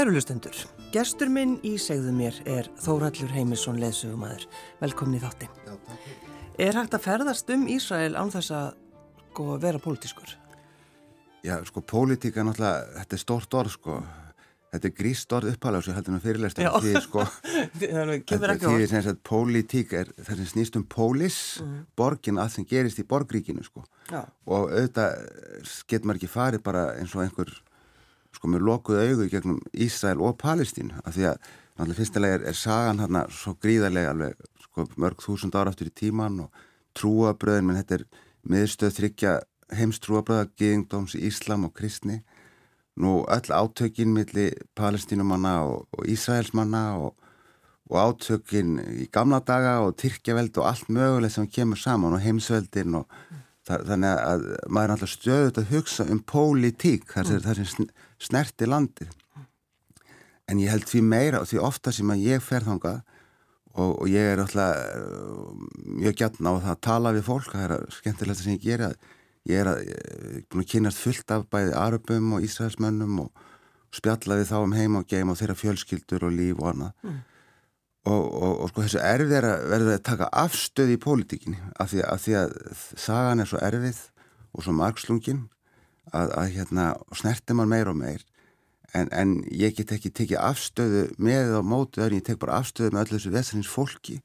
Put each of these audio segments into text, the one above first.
Kæru lustendur, gestur minn í segðu mér er Þórallur Heimisson leðsögumæður. Velkomin í þátti. Já, takk. Er hægt að ferðast um Ísrael án þess að sko, vera pólitískur? Já, sko, pólitíka náttúrulega, þetta er stórt orð, sko. Þetta er gríst orð upphálega sem heldur með fyrirlæst því, sko, þetta því sem að pólitík er það sem snýst um pólis, mm. borgin að sem gerist í borgríkinu, sko. Já. Og auðvitað getur maður ekki farið bara eins og einhver sko með lokuð augu í gegnum Ísrael og Palestín af því að náttúrulega fyrstilega er, er sagan hérna svo gríðarlega alveg sko mörg þúsund ára aftur í tíman og trúabröðin, menn þetta er miðstöð þryggja heimstrúabröða geðingdóms í Íslam og kristni nú öll átökin millir palestínumanna og, og Ísraelsmanna og, og átökin í gamla daga og Tyrkjaveld og allt mögulegt sem kemur saman og heimsveldin og mm. það, þannig að maður er alltaf stöðut að hugsa um pólitík þar mm. sem snerti landið. En ég held því meira og því ofta sem að ég fer þangað og, og ég er alltaf uh, mjög gætna á það að tala við fólk það er skemmtilegt sem ég gera ég er að, að kynast fullt af bæði arabum og ísraelsmönnum og spjalla við þá um heim og geim og þeirra fjölskyldur og líf og annað. Mm. og, og, og sko þessu erfið er að verða að taka afstöð í pólitíkinni af því, af því að sagan er svo erfið og svo margslungin að, að hérna, snerti mann meir og meir en, en ég get ekki tekið afstöðu með og mótið öðru, ég tek bara afstöðu með öllu þessu veðsarins fólki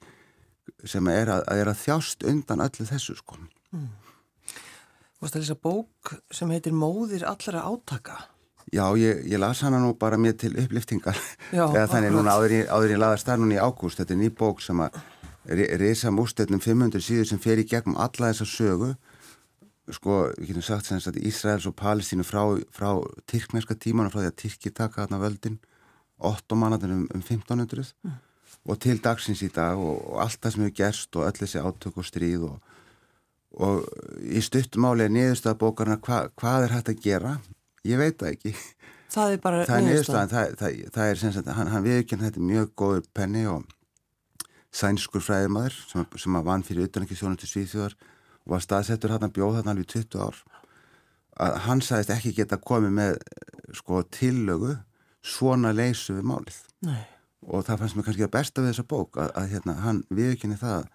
sem er að, að er að þjást undan öllu þessu sko. Mm. Þú veist að lesa bók sem heitir Móðir allra átaka? Já, ég, ég las hana nú bara mér til uppliftingar eða þannig núna áður ég, áður ég laðar starnun í ágúst, þetta er ný bók sem að reysa mústöldum 500 síður sem fer í gegnum alla þessa sögu sko, við getum sagt sem að Ísraels og Palestínu frá, frá tyrkneska tíman og frá því að Tyrki taka þarna völdin 8 mannatin um, um 1500 mm. og til dagsins í dag og, og allt það sem hefur gerst og öll þessi átök og stríð og, og í stuttumáli er niðurstaða bókarna hva, hvað er hægt að gera? Ég veit það ekki. Það er bara það niðurstaðan það, það, það er sem sagt, hann, hann viðkjörn þetta mjög góður penni og sænskur fræðimaður sem, sem að vann fyrir utanækisjónu til Svíþjóðar var staðsettur hann að bjóða hann alveg 20 ár að hann sagðist ekki geta komið með sko tillögu svona leysu við málið Nei. og það fannst mér kannski að besta við þessa bók að, að hérna, hann viðkynni það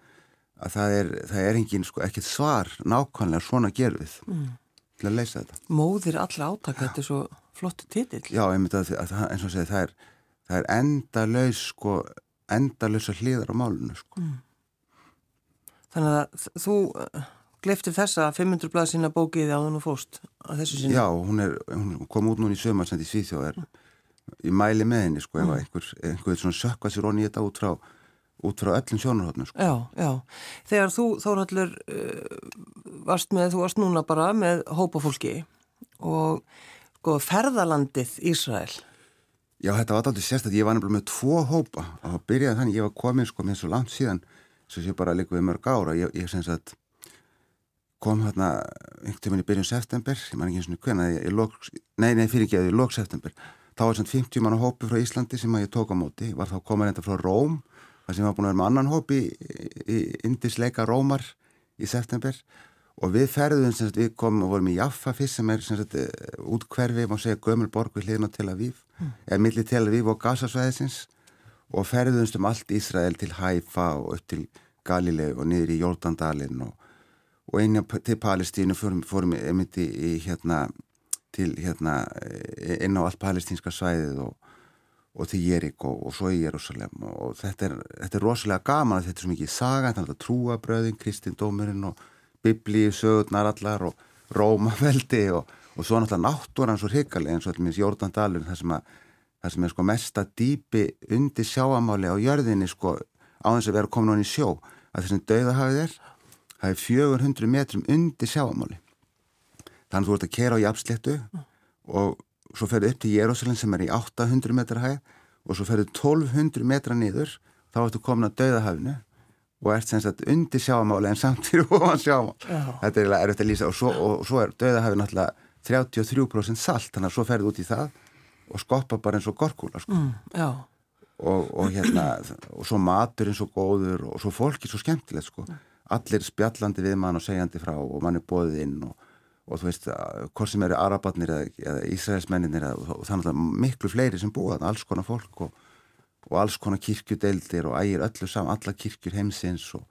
að það er, það er engin sko ekkert svar nákvæmlega svona gerfið mm. til að leysa þetta Móðir allra átaka, þetta er svo flottu titill Já, einmitt að, að eins og segi það er, það er endalaus sko endalausa hlýðar á málunum sko mm. Þannig að þú gleftir þessa 500 blað sína bókiði á þann og fóst að þessu sinni? Já, hún, er, hún kom út núna í sömarsend í Svíþjóðar í mæli með henni sko, mm. einhver, einhver svona sökka sér onni í þetta út frá, út frá öllum sjónarhóttinu sko. Já, já. Þegar þú, Þórhallur, uh, varst með, þú varst núna bara með hópa fólki og sko ferðalandið Ísrael Já, þetta var alltaf sérstaklega, ég var nefnilega með tvo hópa og byrjaði þannig, ég var komin sko með svo langt síðan, svo sé bara líka við mörg ára, ég, ég sem sagt kom hérna einhvern tíman í byrjun september, ég man ekki eins og hvernig, nei, nei, fyrir ekki að í lók september, þá var svona 50 mann hópi frá Íslandi sem að ég tók á móti, var þá komin enda frá Róm, það sem var búin að vera með annan hópi í, í indisleika Rómar í september. Og við ferðum, sagt, við komum og vorum í Jaffa fyrst sem er, sagt, útkverfi, má segja Gömulborg við hliðin á Tel Aviv, mm. eða millir Tel Aviv og Gazasvæðisins. Og ferðumst um allt Ísrael til Haifa og upp til Galilei og niður í Jordandalinn og og einnig til Palestínu fórum, fórum einmitt í, í hérna til hérna inn á allt palestínska svæðið og, og til Jerik og, og svo í Jérúsalem og þetta er, þetta er rosalega gaman að þetta er svo mikið saga, þetta er trúabröðin, kristindómurinn og biblíu, sögurnar allar og rómaveldi og, og svo náttúrulega náttúran svo hrigalega eins og allir minnst Jórnandalur það sem, að, það sem er sko mesta dýpi undir sjáamáli á jörðinni sko á þess að vera komin á henni sjó að þessum dauðahafið er það er 400 metrum undir sjáamáli þannig að þú ert að kera á jafnsléttu mm. og svo ferðu upp til Jérúsalem sem er í 800 metra hæð og svo ferðu 1200 metra niður þá ertu komin að dauðahafinu og ert sem sagt undir sjáamáli en samtíru ofan sjáamál oh. þetta er erfitt að lýsa og svo, og, og svo er dauðahafinu náttúrulega 33% salt þannig að svo ferðu út í það og skoppa bara eins og gorkúla sko. mm, og, og hérna og svo matur eins og góður og svo fólki svo skemmtilegt sko mm allir spjallandi við mann og segjandi frá og mann er bóðið inn og, og þú veist, hvort sem eru arabatnir eða, eða Ísraelsmenninir og þannig að miklu fleiri sem búa alls konar fólk og, og alls konar kirkjudeildir og ægir öllu saman, alla kirkjur heimsins og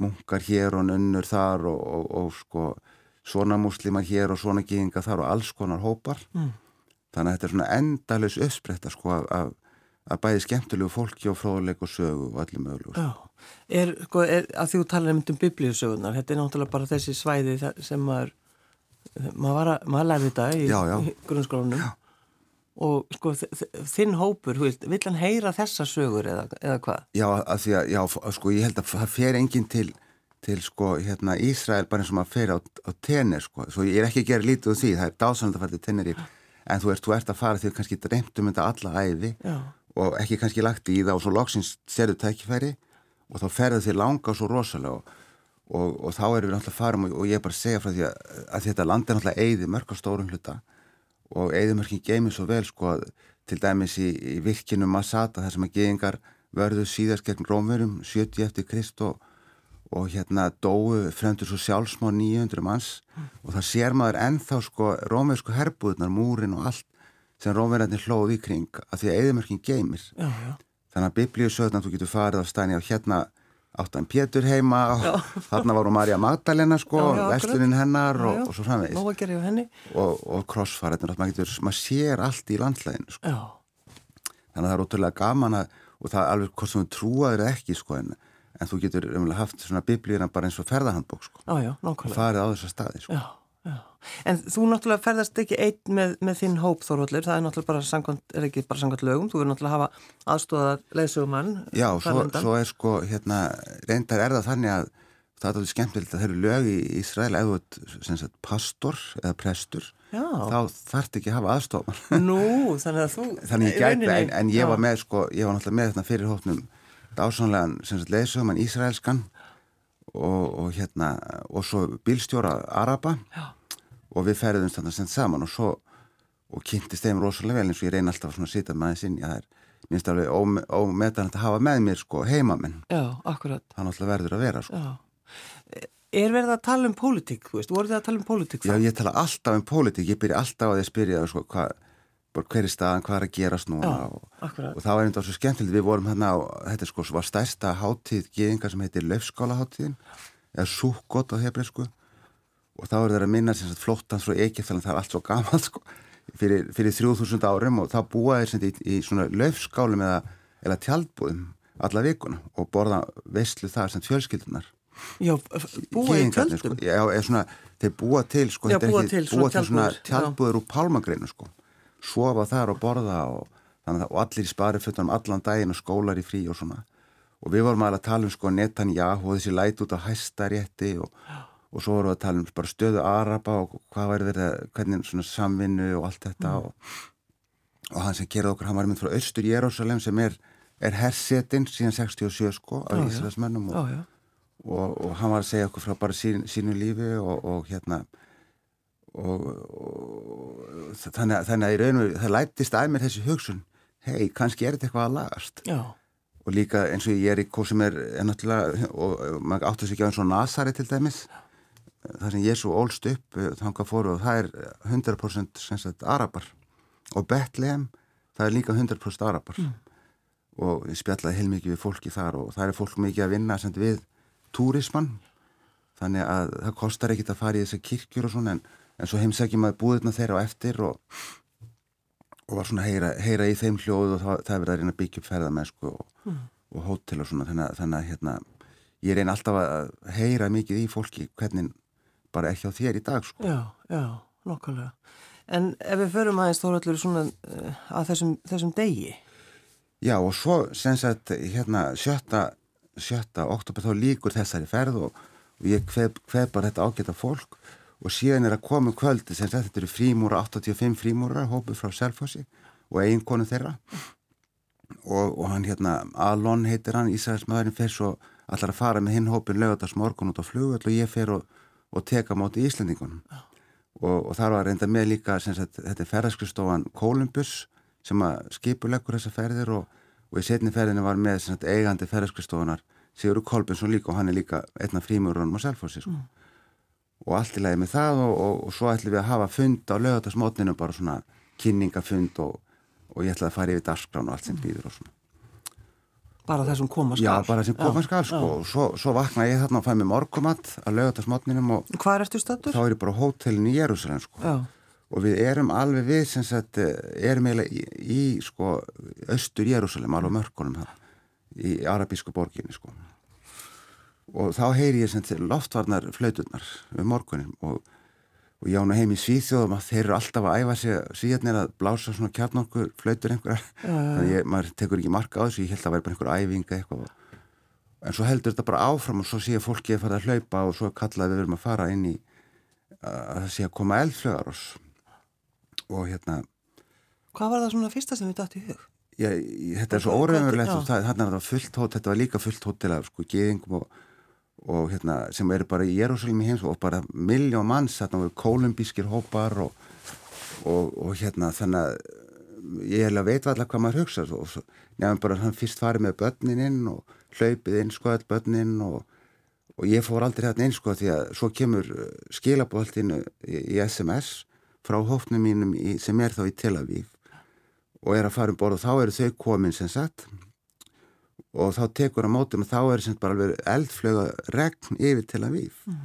munkar hér og nunnur þar og, og, og sko svona muslimar hér og svona gíðinga þar og alls konar hópar. Mm. þannig að þetta er svona endalus uppspretta sko að, bæði skemmtilegu fólki og fróðleik og sögu og allir mögulegur Já, er, sko, er að þú talar um biblíusögunar, þetta er náttúrulega bara þessi svæði sem maður maður, maður lærði þetta í, í grunnskólanum. Og sko þinn hópur, veist, vill hann heyra þessa sögur eða, eða hvað? Já, að því að, já, sko ég held að það fer enginn til, til sko hérna Ísrael bara eins og maður fer á, á tenir sko, svo ég er ekki að gera lítið úr því, það er dásanlega að fara til tenir en þú ert, þú ert að fara því að kannski dreymtum þetta alla já. og ekki kannski lagt í það og svo loksins serðu tækifæri og þá ferðu þið langa svo rosalega og, og, þá erum við náttúrulega farum og, og ég er bara að segja frá því að, að þetta land er náttúrulega eigði mörg á stórum hluta og eigðumörkin geymið svo vel sko að til dæmis í, í virkinu Masada þar sem að geðingar verðu síðast gegn Rómurum 70 eftir Krist og, og hérna dóu fremdur svo sjálfsmá 900 manns mm. og það sér maður ennþá sko rómursku herbúðnar, múrin og allt sem rómurarnir hlóði í kring að því að eigðumörkin geymir já, já. Þannig að biblíusöðna þú getur farið á stæni á hérna áttan Pétur heima og þarna hún Marja Magdalena sko, veslunin hennar já, já. Og, og svo framvegis. Og, og krossfæraðin maður, maður sér allt í landlæðinu sko. þannig að það er ótrúlega gaman að, og það er alveg hvort sem þú trúaður ekki sko, en, en þú getur umlega haft svona biblíuna bara eins og ferðahandbók sko, og farið á þessa staði sko. Já, en þú náttúrulega ferðast ekki einn með, með þinn hóp þóróldur, það er náttúrulega bara sangkvæmt, er ekki bara sangkvæmt lögum, þú verður náttúrulega að hafa aðstofað leðsugumann. Já, svo, svo er sko, hérna, reyndar er það þannig að það er alveg skemmtilegt að það eru lög í Ísrael. Eða sagt, pastor eða prestur, já. þá þarf ekki að hafa aðstofan. Nú, þannig að þú... Þannig ég gæti, en, en ég var með, sko, ég var náttúrulega með þetta fyrir hópnum sagt, leðsugumann Ísraelskan og, og hérna og svo bílstjóra Araba Já. og við ferðumst þannig að senda saman og svo og kynntist þeim rosalega vel eins og ég reyna alltaf að sýta aðeins inn í það er minnst alveg ómetan að hafa með mér sko heimamenn Já, akkurat Það náttúrulega verður að vera sko Já. Er verið að tala um pólitík, þú veist, voru þið að tala um pólitík? Já, ég tala alltaf um pólitík, ég byrja alltaf að spyrja sko, hvað hver er staðan, hvað er að gerast núna Já, og, og það var einnig svo skemmtilegt. Við vorum hérna á, þetta sko var stærsta háttíð geðingar sem heitir Löfskála háttíðin eða Súkot á hefriðsku og þá er það að minna sem flottans frá Egeftalinn, það er allt svo gammalt sko fyrir, fyrir 3000 árum. Og þá búaði þeir í, í svona Löfskálum eða, eða tjaldbúðum alla vikuna og borða vestlu þar sem fjölskyldunar Já, búa í tjaldum sko, Já, svona, þeir búa til sko, Já, búa til, búa til svona tjaldbúður úr pálmagreinu sko sofa þar og borða og, að, og allir í sparifötunum allan daginn og skólar í frí og svona. Og við vorum að tala um sko Netanyahu og þessi læt út á hæstarétti og, og svo vorum við að tala um bara stöðu Araba og hvað væri verið hvernig svona samvinnu og allt þetta mm. og, og hann sem gerði okkur, hann var mynd frá Östur Jérúsalem sem er, er hersetinn síðan 67 sko af Íslandsmennum og, og hann var að segja okkur frá bara sín, sínu lífi og hérna og, og þannig, að, þannig að í raun og það lætist að mér þessi hugsun hei, kannski er þetta eitthvað að lagast Já. og líka eins og ég er í hvað sem er, er náttúrulega og maður áttu sig ekki á eins og Nazari til dæmis það sem ég svo ólst upp eh, þanga fóru og það er 100% sagt, arabar og Bethlehem það er líka 100% arabar mm. og ég spjallaði heilmikið við fólki þar og það er fólk mikið að vinna sagt, við túrismann þannig að það kostar ekkit að fara í þessar kirkjur og svona en en svo heimsækjum að búðurna þeirra á eftir og, og var svona að heyra, heyra í þeim hljóðu og það, það er verið að reyna að byggja upp ferðamennsku og, mm. og hótel og svona þannig, þannig að hérna, ég reyna alltaf að heyra mikið í fólki hvernig bara ekki á þér í dag sko. Já, já, nokkulega En ef við förum aðeins þá allir svona uh, að þessum, þessum degi Já og svo sem sagt hérna sjötta, sjötta oktober þá líkur þessari ferð og, og ég hveð bara þetta ágæta fólk og síðan er að koma kvöldi sem þetta eru frímúra, 85 frímúra hópu frá Selfossi og eiginkonu þeirra. Og, og hann hérna, Alon heitir hann Ísraelsmaðurinn fer svo allar að fara með hinn hópin lögatast morgun út á flugvöld og ég fer og, og teka móti í Íslandingunum og, og þar var reynda með líka sagt, þetta er ferðarskustofan Columbus sem að skipuleggur þessa ferðir og í setni ferðinu var með sagt, eigandi ferðarskustofanar Sigur Kolbjörnsson líka og hann er líka einna frímúrunum á Selfossi sko. mm og allt í lagi með það og, og, og svo ætlum við að hafa fund á lögatarsmótninu bara svona kynningafund og, og ég ætlaði að fara yfir darskrán og allt sem býður og svona. Bara það sem koma skal? Já, bara það sem koma skal sko. og svo, svo vakna ég þarna og fæ mér morgumatt að lögatarsmótninum og? Þá er ég bara hótelin í Jérúsalem sko. Og við erum alveg við sem sagt eh, erum eiginlega í, í sko austur Jérúsalem alveg mörkunum það í arabísku borginni sko og þá heyri ég sem til loftvarnar flauturnar við morgunin og, og ég ána heim í Svíþjóðum að þeir eru alltaf að æfa sig síðan er að blása svona kjarnokkur flautur einhverjar, uh. þannig að maður tekur ekki marka á þessu, ég held að það væri bara einhver æfinga eitthvað en svo heldur þetta bara áfram og svo sé fólki að fara að hlaupa og svo kallaði við verum að fara inn í að það sé að koma eldflögar og hérna Hvað var það svona fyrsta sem við dættu í hug? Ég, þetta er svo óreifurlegt og það, það var fullt hót, þetta var líka fullt hót til að sko geðingum og og hérna sem eru bara í Jérúsalmi heims og bara miljón manns þarna voru kolumbískir hópar og, og, og hérna þannig að ég hef veit allar hvað maður hugsa og nefnum bara hann fyrst farið með börnin inn og hlaupið inn sko all börnin og, og ég fór aldrei hérna inn sko því að svo kemur uh, skilabóltinu í, í SMS frá hófnum mínum í, sem er þá í Tel Aviv og er að fara um borð og þá eru þau komin sem sagt og þá tekur á mótum og þá er sem bara alveg eldflöga regn yfir til að víf mm.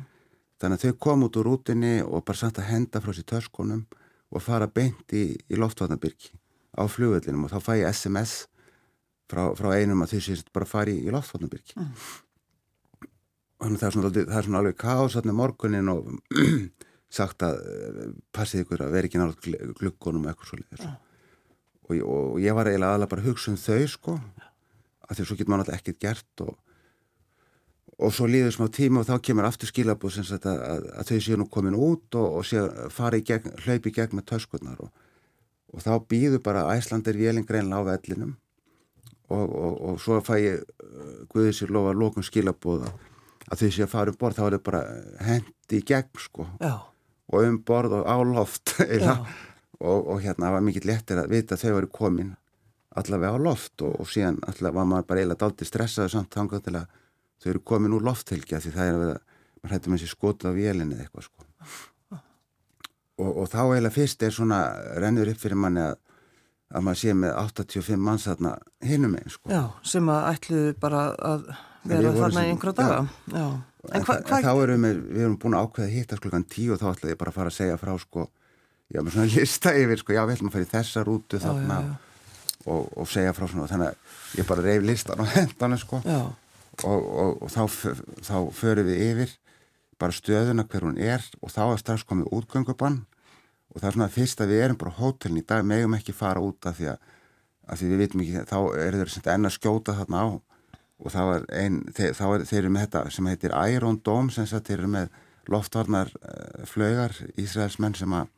þannig að þau kom út úr rútinni og bara samt að henda frá sér törskonum og fara beint í, í loftvatnabyrki á flugvellinum og þá fæ ég SMS frá, frá einum að þau sést bara fari í, í loftvatnabyrki mm. þannig að það er svona, það er svona alveg kás morgunin og sagt að eh, passið ykkur að vera ekki náttúrulega glukkonum eitthvað svolítið mm. og, og ég var eiginlega aðalega bara að hugsa um þau sko að því að svo getur maður alltaf ekkert gert og, og svo líður smá tíma og þá kemur aftur skilabúð sem sagt að, að, að þau séu nú komin út og, og séu fara í gegn, hlaupi í gegn með töskurnar og, og þá býður bara æslandir vélingreinlega á vellinum og svo fæ ég uh, Guðið sér lofa lókun skilabúð að þau séu að fara um borð þá er það bara hendi í gegn sko. Já. og um borð og á loft og hérna var mikið lettir að vita að þau eru komin allavega á loft og, og síðan allavega var maður bara eiginlega daldi stressaði samt þangað til að þau eru komin úr lofthelgja því það er að vera, maður hættir með sér skotið á vélinni eða eitthvað sko. Og, og þá eiginlega fyrst er svona rennur upp fyrir manni að að maður sé með 85 manns þarna hinum einn sko. Já, sem að ætluðu bara að vera þarna í einhverja daga. Já. Já. En hva, hva... þá erum við, við erum búin að ákveða að hitta klukkan 10 og þá ætlaði ég bara að fara að segja frá sko. Já, með svona lista yfir sko, já, við ætlum að fara í þessa rútu þarna. já, og, og segja frá svona þannig að ég bara reyf listan og hendan sko. og, og, og þá, þá förum við yfir bara stöðuna hver hún er og þá er strax komið útgöngubann. Og það er svona fyrst að við erum bara hótelin í dag megum ekki fara út af því að, að því við vitum ekki, þá er þeir enna skjóta þarna á. Og þá er einn, þeir, þá er þeir eru með þetta sem heitir Iron Dome sem þeir eru með loftvarnar flögar Ísraelsmenn sem að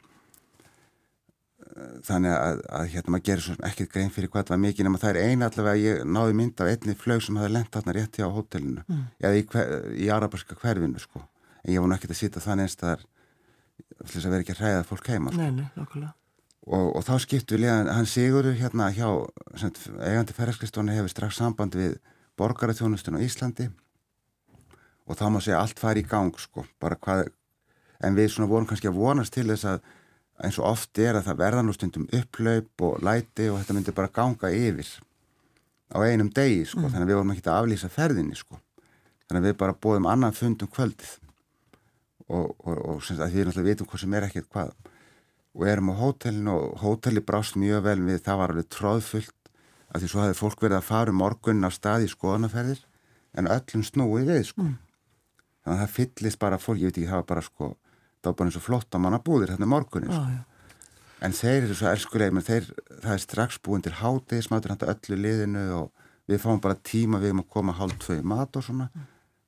þannig að, að hérna maður gerir ekkert grein fyrir hvað það var mikið nema það er eina allavega að ég náði mynd af einni flög sem hafi lendt þarna rétti á hótelinu mm. eða í, hver, í arabarska hverfinu sko en ég var náttúrulega ekki að sýta þannig einst að þess að vera ekki að hræða fólk heima sko. Nei, nei, og, og þá skiptu við líðan, hann Sigurður hérna hjá sem, eigandi ferðarskristónu hefur strax samband við borgaratjónustun á Íslandi og þá má segja allt fari í gang sko bara hvað en við svona vorum kannski að vonast til þess að eins og oft er að það verða nú stundum upplaup og læti og þetta myndir bara ganga yfir á einum degi sko, mm. þannig að við vorum ekki að aflýsa ferðinni sko, þannig að við bara bóðum annan fundum kvöldið. Og, og, og sem að við náttúrulega vitum hvað sem er ekkert hvað. Og erum á hótelinu og hóteli brást mjög vel við, það var alveg tróðfullt af því svo hafði fólk verið að fara um morgun á stað í skoðanaferðir en öllum snúi við sko. Mm. þannig að það fyllist bara fólk, ég veit ekki, það var bara sko það var bara eins og flott að manna búðir hérna morgunin sko. en þeir eru svo elskuleg menn þeir, það er strax búin til háti smátur hann öllu liðinu og við fáum bara tíma við um að koma hálf tvei mat og svona mm.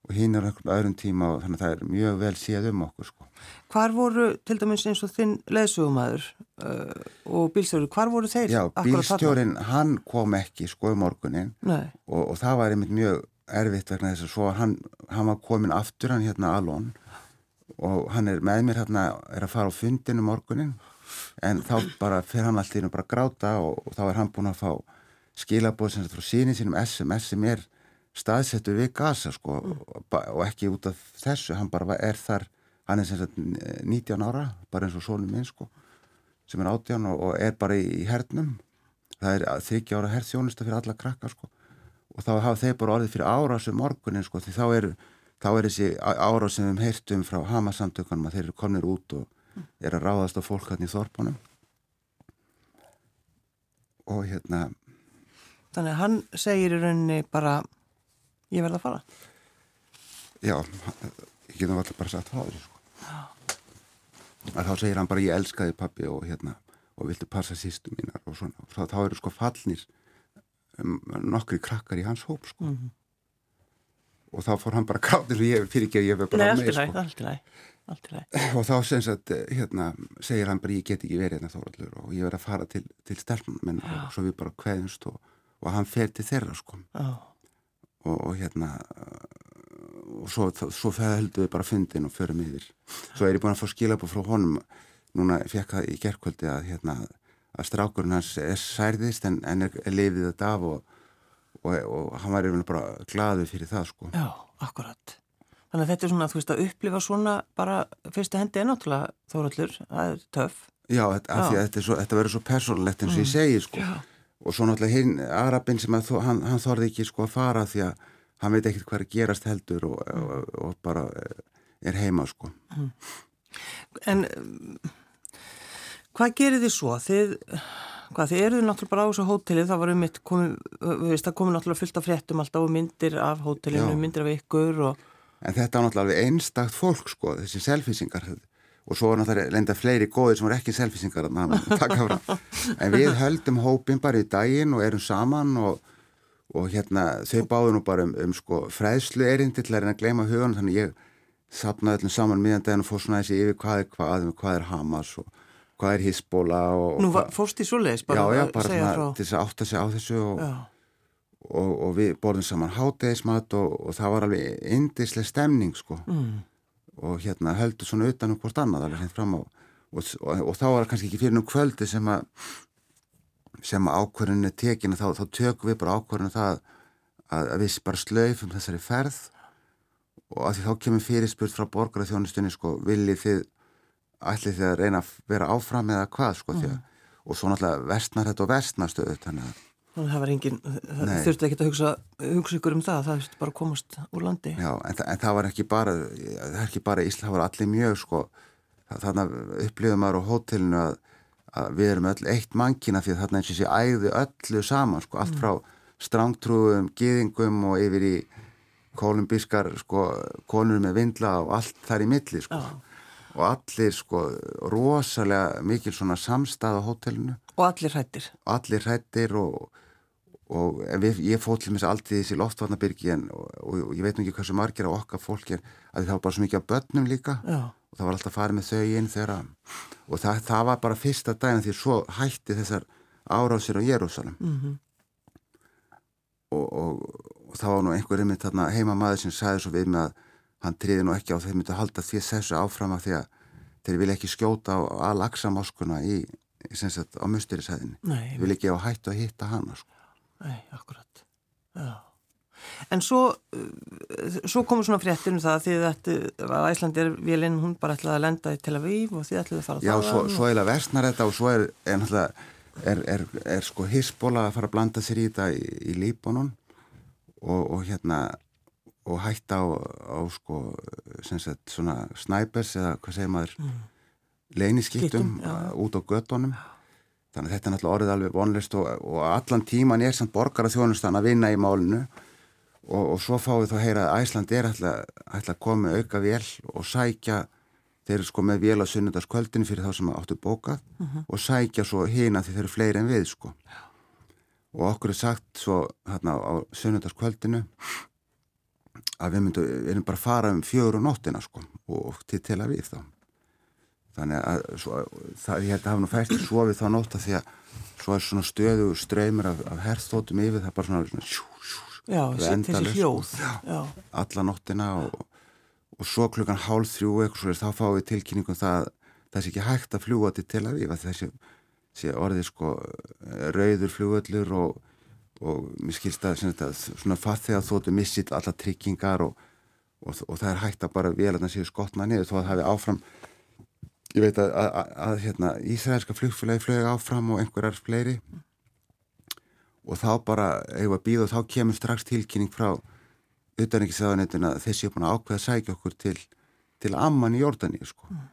og hinn er einhvern öðrum tíma og þannig að það er mjög vel séð um okkur sko. Hvar voru til dæmis eins og þinn leðsugumæður uh, og bílstjóri, hvar voru þeir? Já, bílstjórin hann kom ekki sko um morgunin og, og það var einmitt mjög erfitt vegna þess að svo hann, hann var komin aftur hann hérna alón og hann er með mér hérna, er að fara á fundinu morgunin en þá bara fyrir hann alltaf inn og bara gráta og, og þá er hann búin að fá skilabóð sem þetta frá sínin sínum SMS sem er staðsettur við gasa sko mm. og, og ekki út af þessu, hann bara er þar hann er sem sagt 19 ára bara eins og sónum minn sko sem er 18 og, og er bara í, í hernum það er þryggja ára herþjónusta fyrir alla krakka sko og þá hafa þeir bara orðið fyrir árásum morgunin sko því þá er, þá er þessi árás sem við heirtum frá Hamasamtökunum að þeir eru komnir út og er að ráðast á fólk hann í þorpunum. Og hérna Þannig að hann segir í rauninni bara ég verða að fara. Já, ég getum alltaf bara sagt það sko. að þá segir hann bara ég elskaði pappi og hérna og viltu passa sýstu mínar og svona. Og þá eru sko fallnir um, nokkri krakkar í hans hóp sko. Mm -hmm. Og þá fór hann bara gráðir og ég fyrir ekki að ég verði bara með sko. og þá að hérna segir hann bara ég get ekki verið hérna þóraldur og ég verði að fara til, til stelpnum og svo við bara kveðumst og, og hann fer til þeirra sko. Oh. og, og hérna og svo, svo heldur við bara fundin og förum yfir. Svo er ég búin að fá skilabú frá honum. Núna fekk það í gerðkvöldi að, hérna, að strákurinn hans er særðist en, en er, er lifið þetta af og, og, og hann var yfirlega bara glaðið fyrir það sko. Já, akkurat. Þannig að þetta er svona þú veist að upplifa svona bara fyrstu hendi er náttúrulega þóraldur, það er töf. Já, þetta, Já. Þetta, svo, þetta verður svo persónlegt eins og mm. ég segi sko. Já. Og svo náttúrulega hinn, Arabin sem að hann, hann þorði ekki sko að fara því að hann veit ekkert hvað er gerast heldur og, og bara er heima sko. Mm. En Hvað gerir þið svo? Þið, hvað, þið eruðu náttúrulega bara á þessu hótelið, það var um mitt, það komi náttúrulega fullt af fréttum alltaf og myndir af hótelinu, myndir af ykkur og... En þetta var náttúrulega einstakt fólk sko, þessi selfisingar og svo var náttúrulega lenda fleiri góðir sem voru ekki selfisingar en við höldum hópin bara í daginn og erum saman og, og hérna þau báðu nú bara um, um sko fræðslu erindi til að reyna að gleyma hugan þannig ég sapnaði öllum saman miðan daginn og fór svona þessi yfir hvað er hvað, hvað er Hamas og hvað er hissbóla Nú fórst í svoleiðis bara já, já, bara svona, til þess að átta sig á þessu og, og, og við borðum saman hátegismat og, og það var alveg indislega stemning sko. Mm. og hérna höldu svona utan um hvort annað alveg hreint fram á og þá var kannski ekki fyrir nú kvöldi sem að sem að ákverðinu er tekin þá, þá tökum við bara ákverðinu það að, að við bara slöifum þessari ferð. Og að því þá kemur fyrirspurt frá borgarþjónustunni sko viljið þið ætli þið að reyna að vera áfram eða hvað sko mm. að, og svo náttúrulega vestnar þetta og vestnarstöðu þannig að það var þurfti ekki að hugsa, hugsa ykkur um það, það þurfti bara að komast úr landi Já, en, þa en það var ekki bara það er ekki bara Ísla, það var allir mjög sko þannig að upplifum maður á hótelinu að, að við erum öll eitt mannkina því að þarna eins og þessi æði öllu saman sko, allt mm. frá strángtrúum, gýðingum og yfir í kolumbískar sko, konur með vindla og allt þar í milli sko Já og allir sko rosalega mikil svona samstað á hótelinu og allir hrættir allir hrættir og, og við, ég fóð til mér alltaf þessi loftvarnabyrgi og, og, og ég veit ekki sem margir á okkar fólk er að það var bara svo mikið á börnum líka Já. og það var alltaf að fara með þau inn þeirra og það, það var bara fyrsta daginn því svo hætti þessar árásir á Jérúsalem mm -hmm. og það var nú einhverjum heima maður sem sagði svo við með að hann triði nú ekki á þeir myndi að halda því þessu áfram af því að þeir vilja ekki skjóta á alaksamoskuna í, í sagt, á musturisæðinni þeir vilja ekki á hættu að hitta hana sko. Nei, akkurat Já. En svo uh, svo komur svona fréttir um það því að Æslandi er vilinn hún bara ætlaði að lenda í Tel Aviv og því ætlaði að fara Já, svo, svo er það versnar þetta og svo er, er, er, er er sko hisbóla að fara að blanda sér í þetta í, í Líbanon og, og hérna og hætta á, á sko, sagt, svona snæpers eða hvað segir maður mm. leyniskittum út á göttunum þannig að þetta er náttúrulega orðið alveg vonlist og, og allan tíman er samt borgar að þjónustan að vinna í málinu og, og svo fáið þá að heyra að Æsland er ætla að koma auka vel og sækja þeir eru sko með vel á sunnundaskvöldinu fyrir þá sem áttu bókað uh mhm. -huh. og sækja svo hýna því þeir eru fleiri en við sko og okkur er sagt svo hérna á sunnundaskvöldinu að við myndum, við erum bara að fara um fjögur og nóttina sko og til tel að við þá. Þannig að svo, það, ég held að hafa nú fært svo við þá nótta því að svo er svona stöðu ströymur af, af herþótum yfir það er bara svona, svona sjú, sjú, Já, hljóð sko. Já, alla nóttina og, og svo klukkan hálf þrjú eitthvað þá fáum við tilkynningum það það sé ekki hægt að fljúa til tel að við þessi orðið sko rauður fljúöllur og og mér skilst að svona fatt þegar þóttu missið alla tryggingar og, og, og það er hægt að bara vel að það séu skotna niður þó að það hefði áfram ég veit að, að, að, að hérna, Ísraelska flugfélagi flög áfram og einhverjar fleiri og þá bara hefur að býða og þá kemur strax tilkynning frá utanrikiðsaðanettuna þessi er búin að ákveða að sækja okkur til, til Amman í Jordani sko. Mm.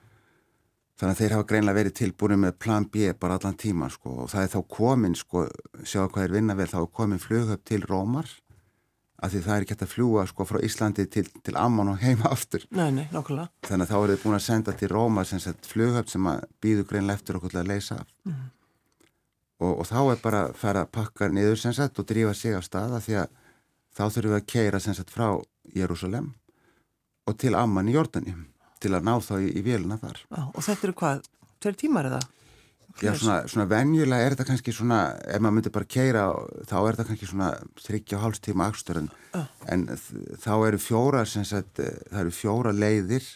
Þannig að þeir hafa greinlega verið tilbúin með plan B bara allan tíma sko og það er þá komin sko, sjáu hvað er vinna vel, þá er komin flughöpp til Rómar af því það er ekki hægt að fljúa sko frá Íslandi til, til Amman og heima aftur. Nei, nei, nokkulega. Þannig að þá er þið búin að senda til Rómar sem sagt flughöpp sem að býðu greinlega eftir okkur til að leysa af. Mm. Og, og þá er bara að fara að pakka niður sem sagt og drífa sig á staða því að þá þurfum við að keira sem sagt frá Jérúsalem og til Amman í Jordani til að ná þá í, í véluna þar. Já, og þetta eru hvað? Tveir tímar eða? Já, svona, svona venjulega er þetta kannski svona, ef maður myndir bara keira þá er þetta kannski svona þryggja og hálfs tíma akstur en, en þá eru fjóra sem sagt, það eru fjóra leiðir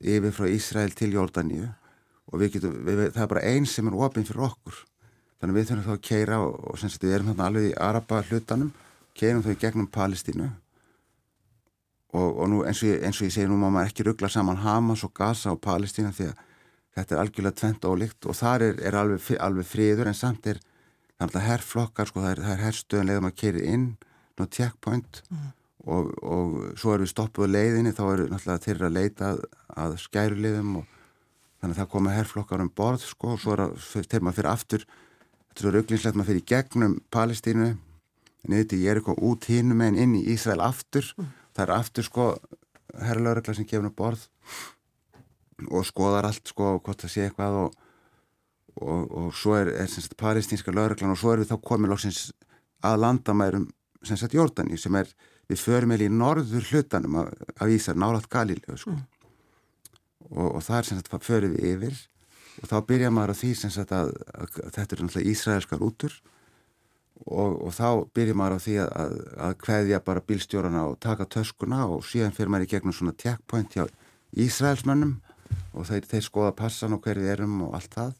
yfir frá Ísrael til Jordaníu og við getum, við, það er bara einn sem er ofinn fyrir okkur þannig við þurfum þá að keira og, og sem sagt við erum þarna alveg í Araba hlutanum keirum þau gegnum Palestínu og, og nú eins og, ég, eins og ég segi nú má maður ekki ruggla saman Hamas og Gaza og Palestína því að þetta er algjörlega tvent ólíkt og þar er, er alveg, alveg friður en samt er það er herrflokkar sko, það er, er herrstöðun leiðum að keira inn ná checkpoint mm. og, og svo erum við stoppuð leiðinni þá eru náttúrulega þeirra að leita að, að skæruleiðum og þannig að það koma herrflokkar um borð sko og svo er það, þegar maður fyrir aftur þetta er svo rugglingslegt maður fyrir gegnum Palestínu niður til Jericho út hinnum en inn í Ísrael aftur mm. Það er aftur sko herrlaurökla sem gefur borð og skoðar allt sko hvort það sé eitthvað og, og, og svo er, er sagt, palestínska lauröklan og svo er við þá komið lóksins að landamærum sem sagt Jordani sem er við förum eða í norður hlutanum af, af Ísar, nálat Galilegu sko mm. og, og það er sem sagt förum við yfir og þá byrja maður á því sem sagt að, að, að þetta er náttúrulega Ísraelskar útur og, og þá byrjum maður á því að, að, að hveðja bara bílstjórana og taka töskuna og síðan fyrir maður í gegnum svona checkpoint hjá Ísraelsmönnum og þeir, þeir skoða passan og hverju erum og allt það.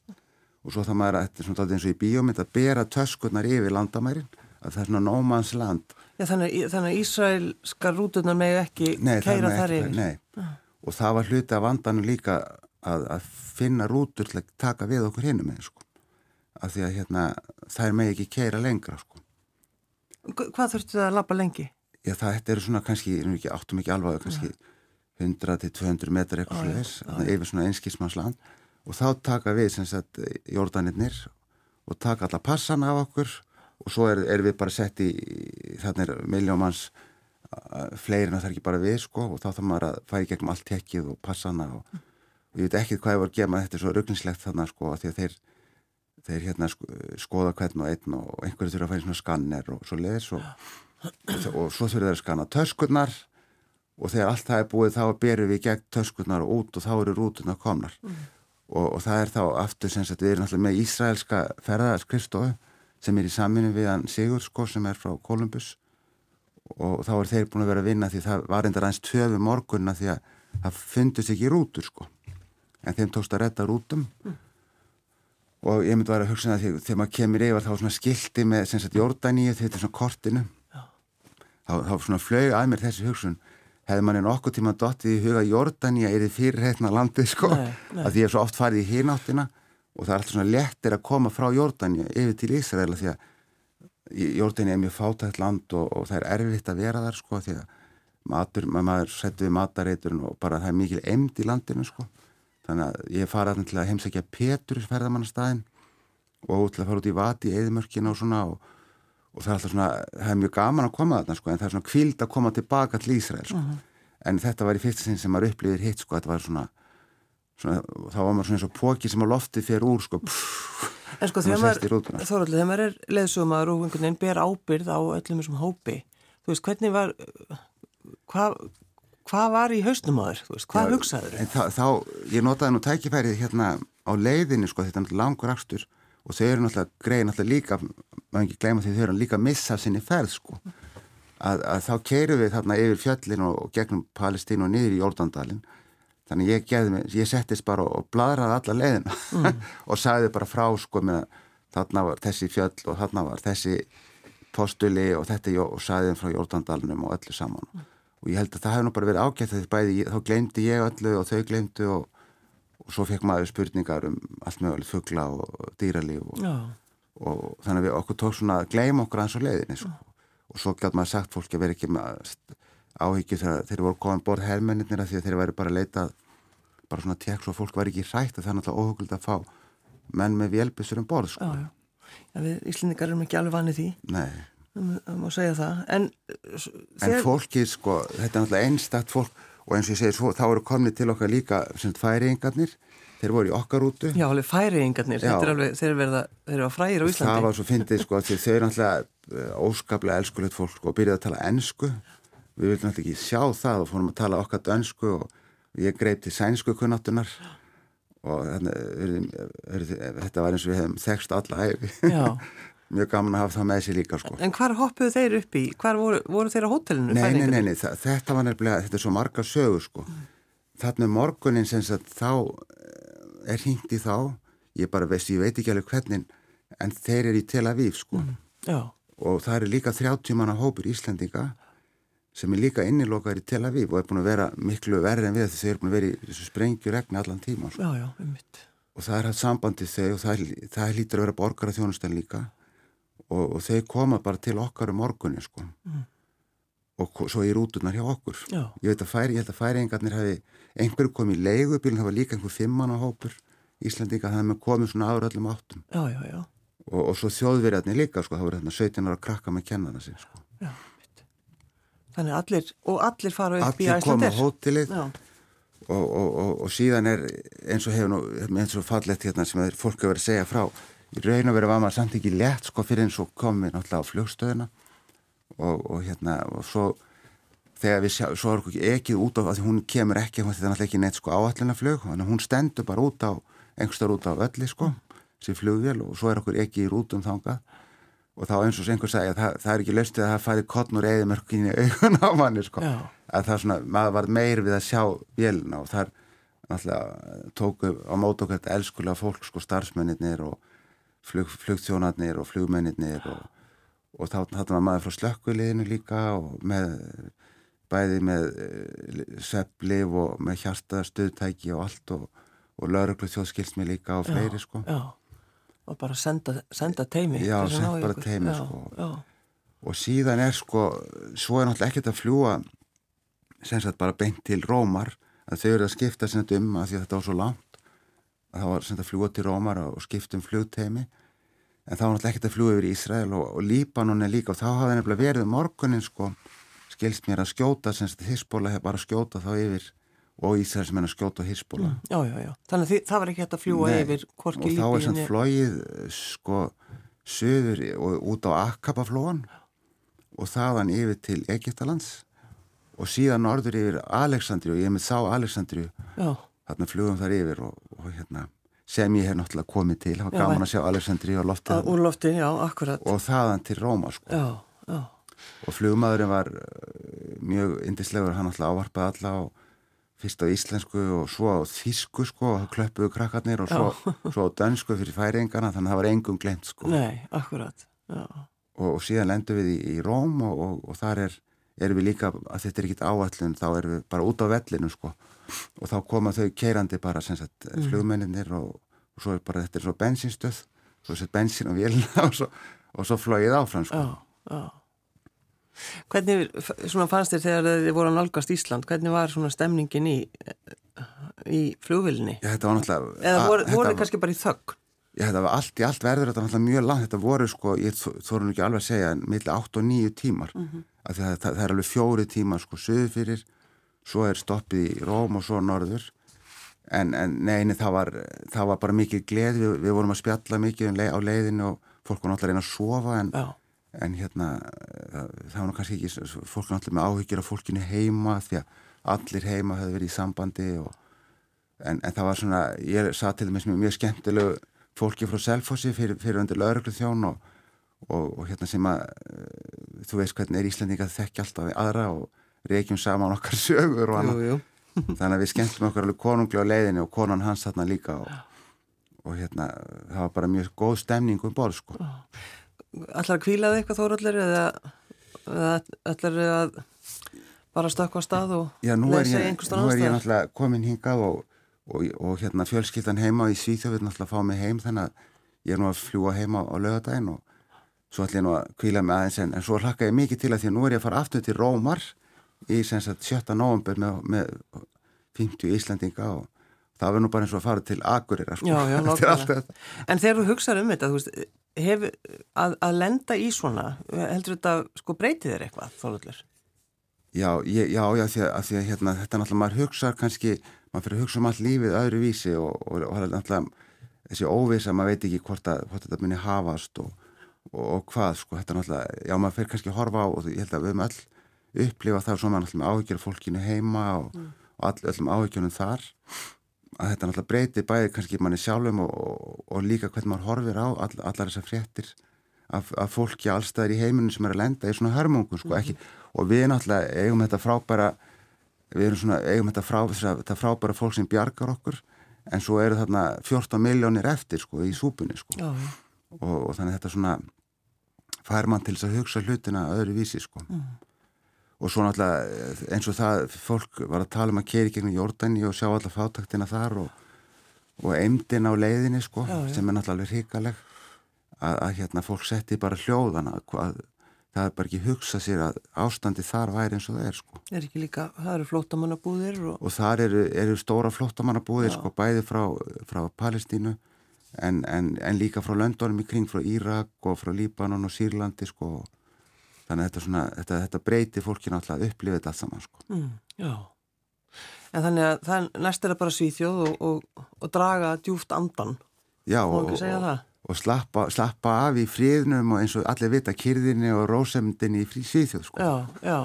Og svo það maður er svona eins og í bíómynd að bera töskunar yfir landamærin að það er svona nómans land. Já, þannig, þannig að Ísraelska rútunar með ekki nei, kæra þar yfir. Nei, ah. og það var hluti af vandanum líka að, að finna rútur til að taka við okkur hinnum með sko af því að hérna, er með ekki keira lengra sko. Hvað þurftu það að lappa lengi? Já það eru svona kannski, ekki, áttum ekki alveg kannski 100-200 metrar eitthvað slúðis yfir svona einskísmannsland og þá taka við sem sagt jórdanirnir og taka alla passan af okkur og svo er, er við bara sett í þannig er miljómanns fleirin að það er ekki bara við sko og þá þarf maður að færi gegnum allt tekkið og passana og, ég veit ekki hvað ég voru að gema þetta er svo rugglingslegt þannig sko að því að þeir þeir hérna sko, skoða hvern og einn og einhverju þurfa að færa svona skanner og svo leiðis og, og svo þurfa þeir að skanna töskurnar og þegar allt það er búið þá berum við gegn töskurnar og út og þá eru rútunar komnar. Mm. og, og það er þá aftur sem sagt við erum alltaf með Ísraelska ferðarskristofu sem er í saminu við hann Sigur sko sem er frá Kolumbus og þá er þeir búin að vera að vinna því það var endar aðeins töfu morgunna því að það fundist ekki rútur sko. En þeim tókst að retta rútum. Mm og ég myndi að vera að hugsa það þegar, þegar maður kemur yfir þá svona skildi með Jórdaníu þetta er svona kortinu. Þá, þá svona flög að mér þessi hugsun. Hefði manni nokkuð tíma dottið í huga Jórdaníu er þið fyrirreitna landið sko? Nei, nei. að því ég hef svo oft farið í hináttina og það er alltaf svona lettir að koma frá Jórdaníu yfir til Ísraela því að Jórdaníu er mjög fátætt land og, og það er erfitt að vera þar sko því að matur, maður settur við matareiturinn og bara það er mikil emd í landinu sko þannig að ég fara til að heimsækja Petur ferðamannastæðin og til að fara út í vati í eðimörkina og svona og, og það er alltaf svona, það er mjög gaman að koma þarna sko en það er svona kvild að koma tilbaka til Ísrael sko uh mhm. -huh. en þetta var í fyrsta sinn sem maður upplifir hitt sko, þetta var svona, svona þá var maður svona eins og póki sem á lofti fyrir úr sko pff, En sko þegar maður er leðsumar og einhvern veginn ber ábyrð á öllum þessum hópi, þú veist, hvernig var hvað hvað var í hausnum veist, hvað hugsaður? Þá, ég notaði nú tækifærið hérna á leiðinni, sko, þetta er langur axtur og þau eru náttúrulega greið náttúrulega líka, maður ekki gleyma því þau eru líka að missa sinni ferð, sko. Að, að þá keiru við þarna yfir fjöllin og, og gegnum Palestínu og niður í Jordandalin þannig ég geði mig, ég settist bara og bladraði alla leiðina mm. og sagði bara frá, sko, með þarna var þessi fjöll og þarna var þessi postuli og þetta og sagði frá Jordandalinum og öllu saman. Mm og ég held að það hefði nú bara verið ágætt þegar bæði, þá glemdi ég öllu og þau glemdu og, og svo fekk maður spurningar um allt mögulegt fuggla og dýralíf og, og þannig að við okkur tók svona að gleyma okkur aðeins á leiðinni sko. og svo gæti maður sagt fólki að vera ekki með áhyggju þegar þeir voru komin borð herrmennir því að þeir væri bara leitað bara svona tekst og fólk væri ekki rætt og það er náttúrulega óhugult að fá menn með vélbissur um borð sko. Já, já. Já, við Íslendingar erum ekki alveg vanið því. Nei það má segja það. En, en fólki sko þetta er náttúrulega einstakt fólk og eins og ég segi svo þá eru komnið til okkar líka færiðingarnir, þeir voru í okkar útu Já, alveg færiðingarnir þeir eru að fræðir á Íslandi Það var svo fyndið sko þeir eru náttúrulega eh, óskaplega elskulegt fólk sko, og byrjaði að tala ennsku við vildum náttúrulega ekki sjá það og fórum að tala okkar dönsku og ég greip til sænsku kunnáttunar og þetta var eins og við hefum þekst alla æfi mjög gaman að hafa það með sér líka sko. En hvar hoppuðu þeir upp í? Hvar voru, voru þeir á hotellinu? Nei, nei, nei, nei þetta var nefnilega, þetta er svo marga sögur sko. Mm. Þarna morgunin sem sagt þá eh, er hringt í þá, ég bara veist, ég veit ekki alveg hvernig, en þeir eru í Tel Aviv sko. Mm. Og það eru líka 30 manna hópur Íslandinga sem er líka innilokar í Tel Aviv og er búin að vera miklu verri en við þess að þeir eru búin að vera í þessu sprengjuregni allan tíma sko. Já, já, um mitt. Og það er hægt sambandið þau og það, það lítur að vera borgar að þjónustan líka og, og þeir koma bara til okkar um morgunni sko. Mm. og svo í rútunar hjá okkur. Já. ég veit að færi, ég held að færingarnir hafi einhverju komið í leigubílun, það var líka einhver fimmann á hópur Íslandíka, það hefði komið svona áður öllum áttum. Já, já, og, og svo þjóðverjarnir líka sko, það voru hérna 17 ára krakka með kennana sig sko. Þannig allir, og allir fara upp allir í Æslandir Allir koma á hótilið og, og síðan er eins og hefur nú, eins og fallett hérna sem er fólk að vera að segja frá í raun og veru var maður samt ekki létt sko fyrir eins og komið náttúrulega á flugstöðuna og, og hérna og svo þegar við sjá, svo er ekki ekkið út á því hún kemur ekki, þetta er náttúrulega ekki neitt sko áallina flug, hún stendur bara út á einhverstar út á ölli sko sem flugvél og svo er okkur ekki í rútum þangað og þá eins og einhver sagði að það, það er ekki löstið að það fæði kottnur eðimörkinni augun á manni sko Já. að það svona, maður var meir við að sjá vélina og þar náttúrulega tóku á mót okkar elskulega fólk sko starfsmennir og flug, flugþjónarnir og flugmennir og, og þá við maður frá slökkviliðinu líka og með bæði með uh, sepplif og með hjartastöðtæki og allt og, og lauruglu þjóðskilsmi líka og fleiri já, sko já. og bara senda, senda teimi já, senda bara ykkur. teimi já, sko og síðan er sko svo er náttúrulega ekkert að fljúa sem sagt bara beint til Rómar að þau eru að skipta sem þetta um að því að þetta var svo langt það var sem að fljúa til Rómar og skiptum flugteimi en það var náttúrulega ekkert að fljúa yfir Ísrael og, og Líbanon er líka. Og þá hafði nefnilega verið um morgunin sko skilst mér að skjóta sem Hissbóla hefur bara skjóta þá yfir og Ísrael sem hennar skjóta Hissbóla mm, Já, já, já, þannig að það var ekki hægt að fljúa yfir Korki Líbíu og þá er sem flóið sko söður og út á Akabaflóan og þaðan yfir til Egiptalands og síðan norður yfir Aleksandri og ég með þá Aleksandri Já þarna flugum þar yfir og, og hérna, sem ég hef náttúrulega komið til það var já, gaman að sjá Alessandri á loftið úr loftin, já, og þaðan til Róma sko. já, og flugmaðurinn var uh, mjög indislegur, hann náttúrulega ávarpaði alla og fyrst á íslensku og svo á þísku sko og klöppuðu krakkarnir og svo, svo á dönsku fyrir færingana þannig að það var engum glemt sko. Nei, akkurat og, og síðan lendum við í, í Róm og, og þar er, erum við líka að þetta er ekkit áallun, þá erum við bara út á vellinu sko og þá koma þau keirandi bara sagt, mm. flugmenninir og, og svo er bara þetta er svo bensinstöð svo sett bensin á vélina og svo, og svo flóið áfram sko. já, já. Hvernig fannst þér þegar þið voru að nálgast Ísland hvernig var svona stemningin í í flugvillinni? Já, þetta var náttúrulega eða voru, þið kannski bara í þögg? Já, þetta var allt í allt verður þetta náttúrulega mjög langt þetta voru sko, ég þóru nú ekki alveg að segja millir 8 og 9 tímar mm -hmm. það, það, það er alveg fjóri tímar sko söðu fyrir svo er stoppið í Róm og svo norður. En, en neini það var, það var bara mikið gleð. Við, við vorum að spjalla mikið um á leiðinu og fólk var náttúrulega að reyna að sofa en, en hérna það, var kannski ekki, fólk var náttúrulega með áhyggjur af fólkinu heima því að allir heima hefði verið í sambandi og, en, en það var svona, ég satt til þess með mjög skemmtilegu fólki frá Selfossi fyrir, fyrir undir lauruglu þjón og, og, og hérna sem að þú veist hvernig er Íslandinga þekkja alltaf aðra og reykjum saman okkar sögur og jú, jú. þannig að við skemmtum okkar alveg konungli á leiðinu og konan hans þarna líka og, og hérna það var bara mjög góð stemning um borð sko Allar að kvílaði eitthvað þórallir eða, eða allar að bara stökka á stað og Já, lesa í einhverstað ástæðar? Nú er ég náttúrulega komin hingað og, og, og hérna fjölskyldan heima í Svíþjófið náttúrulega fá mig heim þannig að ég er nú að fljúa heima á lögadaginn og svo ætlum ég nú að kvíla mig aðeins en, en svo hlakka ég mikið til að því að nú er ég að fara aftur til Rómar í sagt, 7. november með, með 50 Íslandinga og það verður nú bara eins og að fara til Agurir sko. Já, já, En þegar þú hugsaður um þetta veist, hef, að, að lenda í svona heldur þetta sko breytið þér eitthvað þólullur? Já, ég, já, já, því að, því að hérna, þetta er náttúrulega, maður hugsaður kannski, maður fyrir að hugsa um allt lífið öðru vísi og, og, og náttúrulega þessi óvisa, maður veit ekki hvort, að, hvort þetta minni hafast og, og hvað, sko, þetta er náttúrulega, já, maður fyrir kannski að horfa á og ég held að við höfum öll upplifa það sem náttúrulega áhyggjur fólkinu heima og mm. all, öllum áhyggjunum þar. Að þetta náttúrulega breyti bæði kannski manni sjálfum og, og, og líka hvernig maður horfir á all, allar þessar fréttir af, af fólki allstaðir í heiminu sem er að lenda í svona hörmungu sko, ekki, og við náttúrulega eigum þetta frábæra við erum svona, eigum þetta, frá, þetta frábæra fólk sem bjargar okkur en svo eru þarna 14 miljónir eftir sko í súpunni sko. Og, og þannig þetta svona fær mann til þess að hugsa hlutina öðru vísi sko. Mm og svo náttúrulega eins og það fólk var að tala um að keri gegnum Jordani og sjá alla fátaktina þar og, og eimdin á leiðinni sko já, já. sem er náttúrulega hrikaleg að, að hérna fólk setti bara hljóðana að það er bara ekki hugsað sér að ástandi þar væri eins og það er sko. Er ekki líka, það eru flótamannabúðir og... og þar eru, eru stóra flótamannabúðir sko bæði frá, frá Palestínu en, en, en líka frá löndunum í kring frá Írak og frá Líbanon og Sýrlandi sko og þannig að þetta, svona, þetta, þetta breyti fólki náttúrulega að upplifa þetta allt saman sko. mm, Já, en þannig að það næst er að bara svíþjóð og, og, og draga djúft andan Já, og, og slappa, slappa af í fríðnum og eins og allir vita kyrðinni og rósemdinni í svíþjóð sko. Já, já.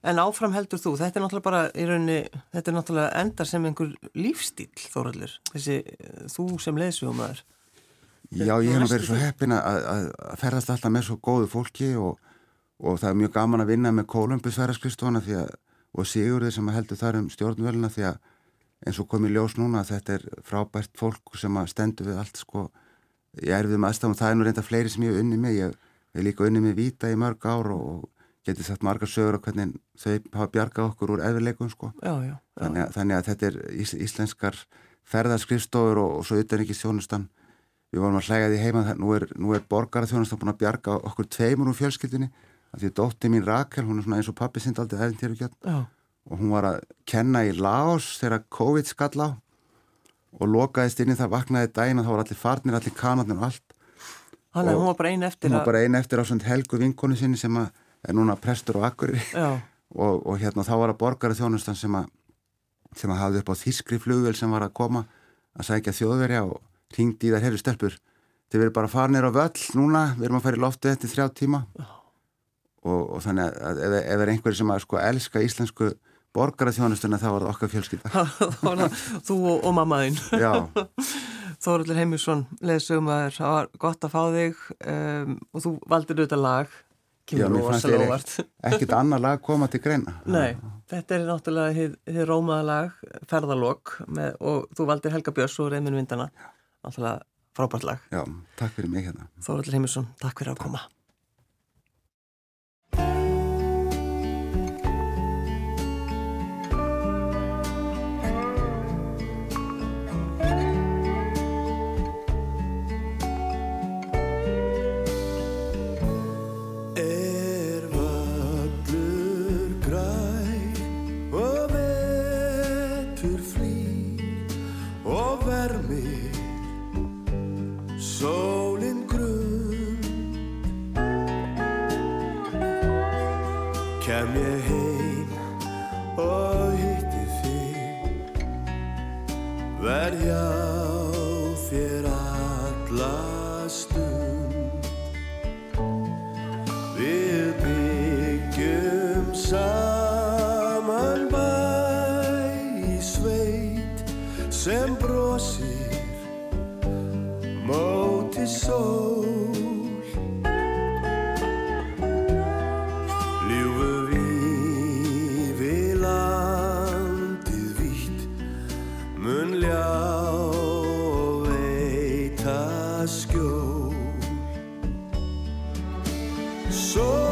En áfram heldur þú, þetta er náttúrulega bara í rauninni, þetta er náttúrulega endar sem einhver lífstíl þóraldur, þessi þú sem leðsvíðumöður Já, ég hef verið svo heppin að, að ferðast alltaf með svo góðu fólki og og það er mjög gaman að vinna með Kolumbusverðarskristóna og Sigurði sem heldur þar um stjórnvöluna því að eins og komið ljós núna að þetta er frábært fólk sem stendur við allt sko ég er við með aðstafn og það er nú reynda fleiri sem ég hef unni með. Ég hef líka unni með Vita í mörg ár og getið sagt margar sögur og hvernig þau hafa bjargað okkur úr eðurleikum sko. Já, já, já. Þannig, að, þannig að þetta er ís, íslenskar ferðarskristóður og, og svo utan ekki þjónustan við vorum að hlæga því heima nú er, er borgarþjónustan búin að bjarga okkur tveimur úr fjölskyldinni að því dótti mín Rakel, hún er svona eins og pappi sind aldrei æfintýru gett og hún var að kenna í Laos þegar COVID skall á og lokaðist inn í það vaknaði dæin og þá var allir farnir, allir kanarnir og allt. Þannig að hún var bara einn eftir Hún var bara einn eftir á svona helgu vinkonu sinni sem er núna prestur og akkurir og, og hérna þá var að borgara þjónustan sem að sem að hafði upp á þískri flugvel sem var að koma að sækja þjóðverja og ringdi í þær herri stelpur þið verður bara farnir á völl núna við erum að fara í loftu eftir þrjá tíma. Já og, og þannig að ef, ef er einhverju sem að sko elska íslensku borgaraþjónustuna þá var það okkar fjölskylda. Þú og, og mammaðinn Þóruldur Heimisson leðsum að það var gott að fá þig um, og þú valdir auðvitað lag. Já, mér fannst ég ekkert annar lag koma til greina. Nei, þetta er náttúrulega þið rómaða lag Ferðalokk og þú valdir Helga Björns og Reymin Vindana náttúrulega frábært lag. Já, takk fyrir mig hérna. Þóruldur Heimisson, takk fyrir að koma So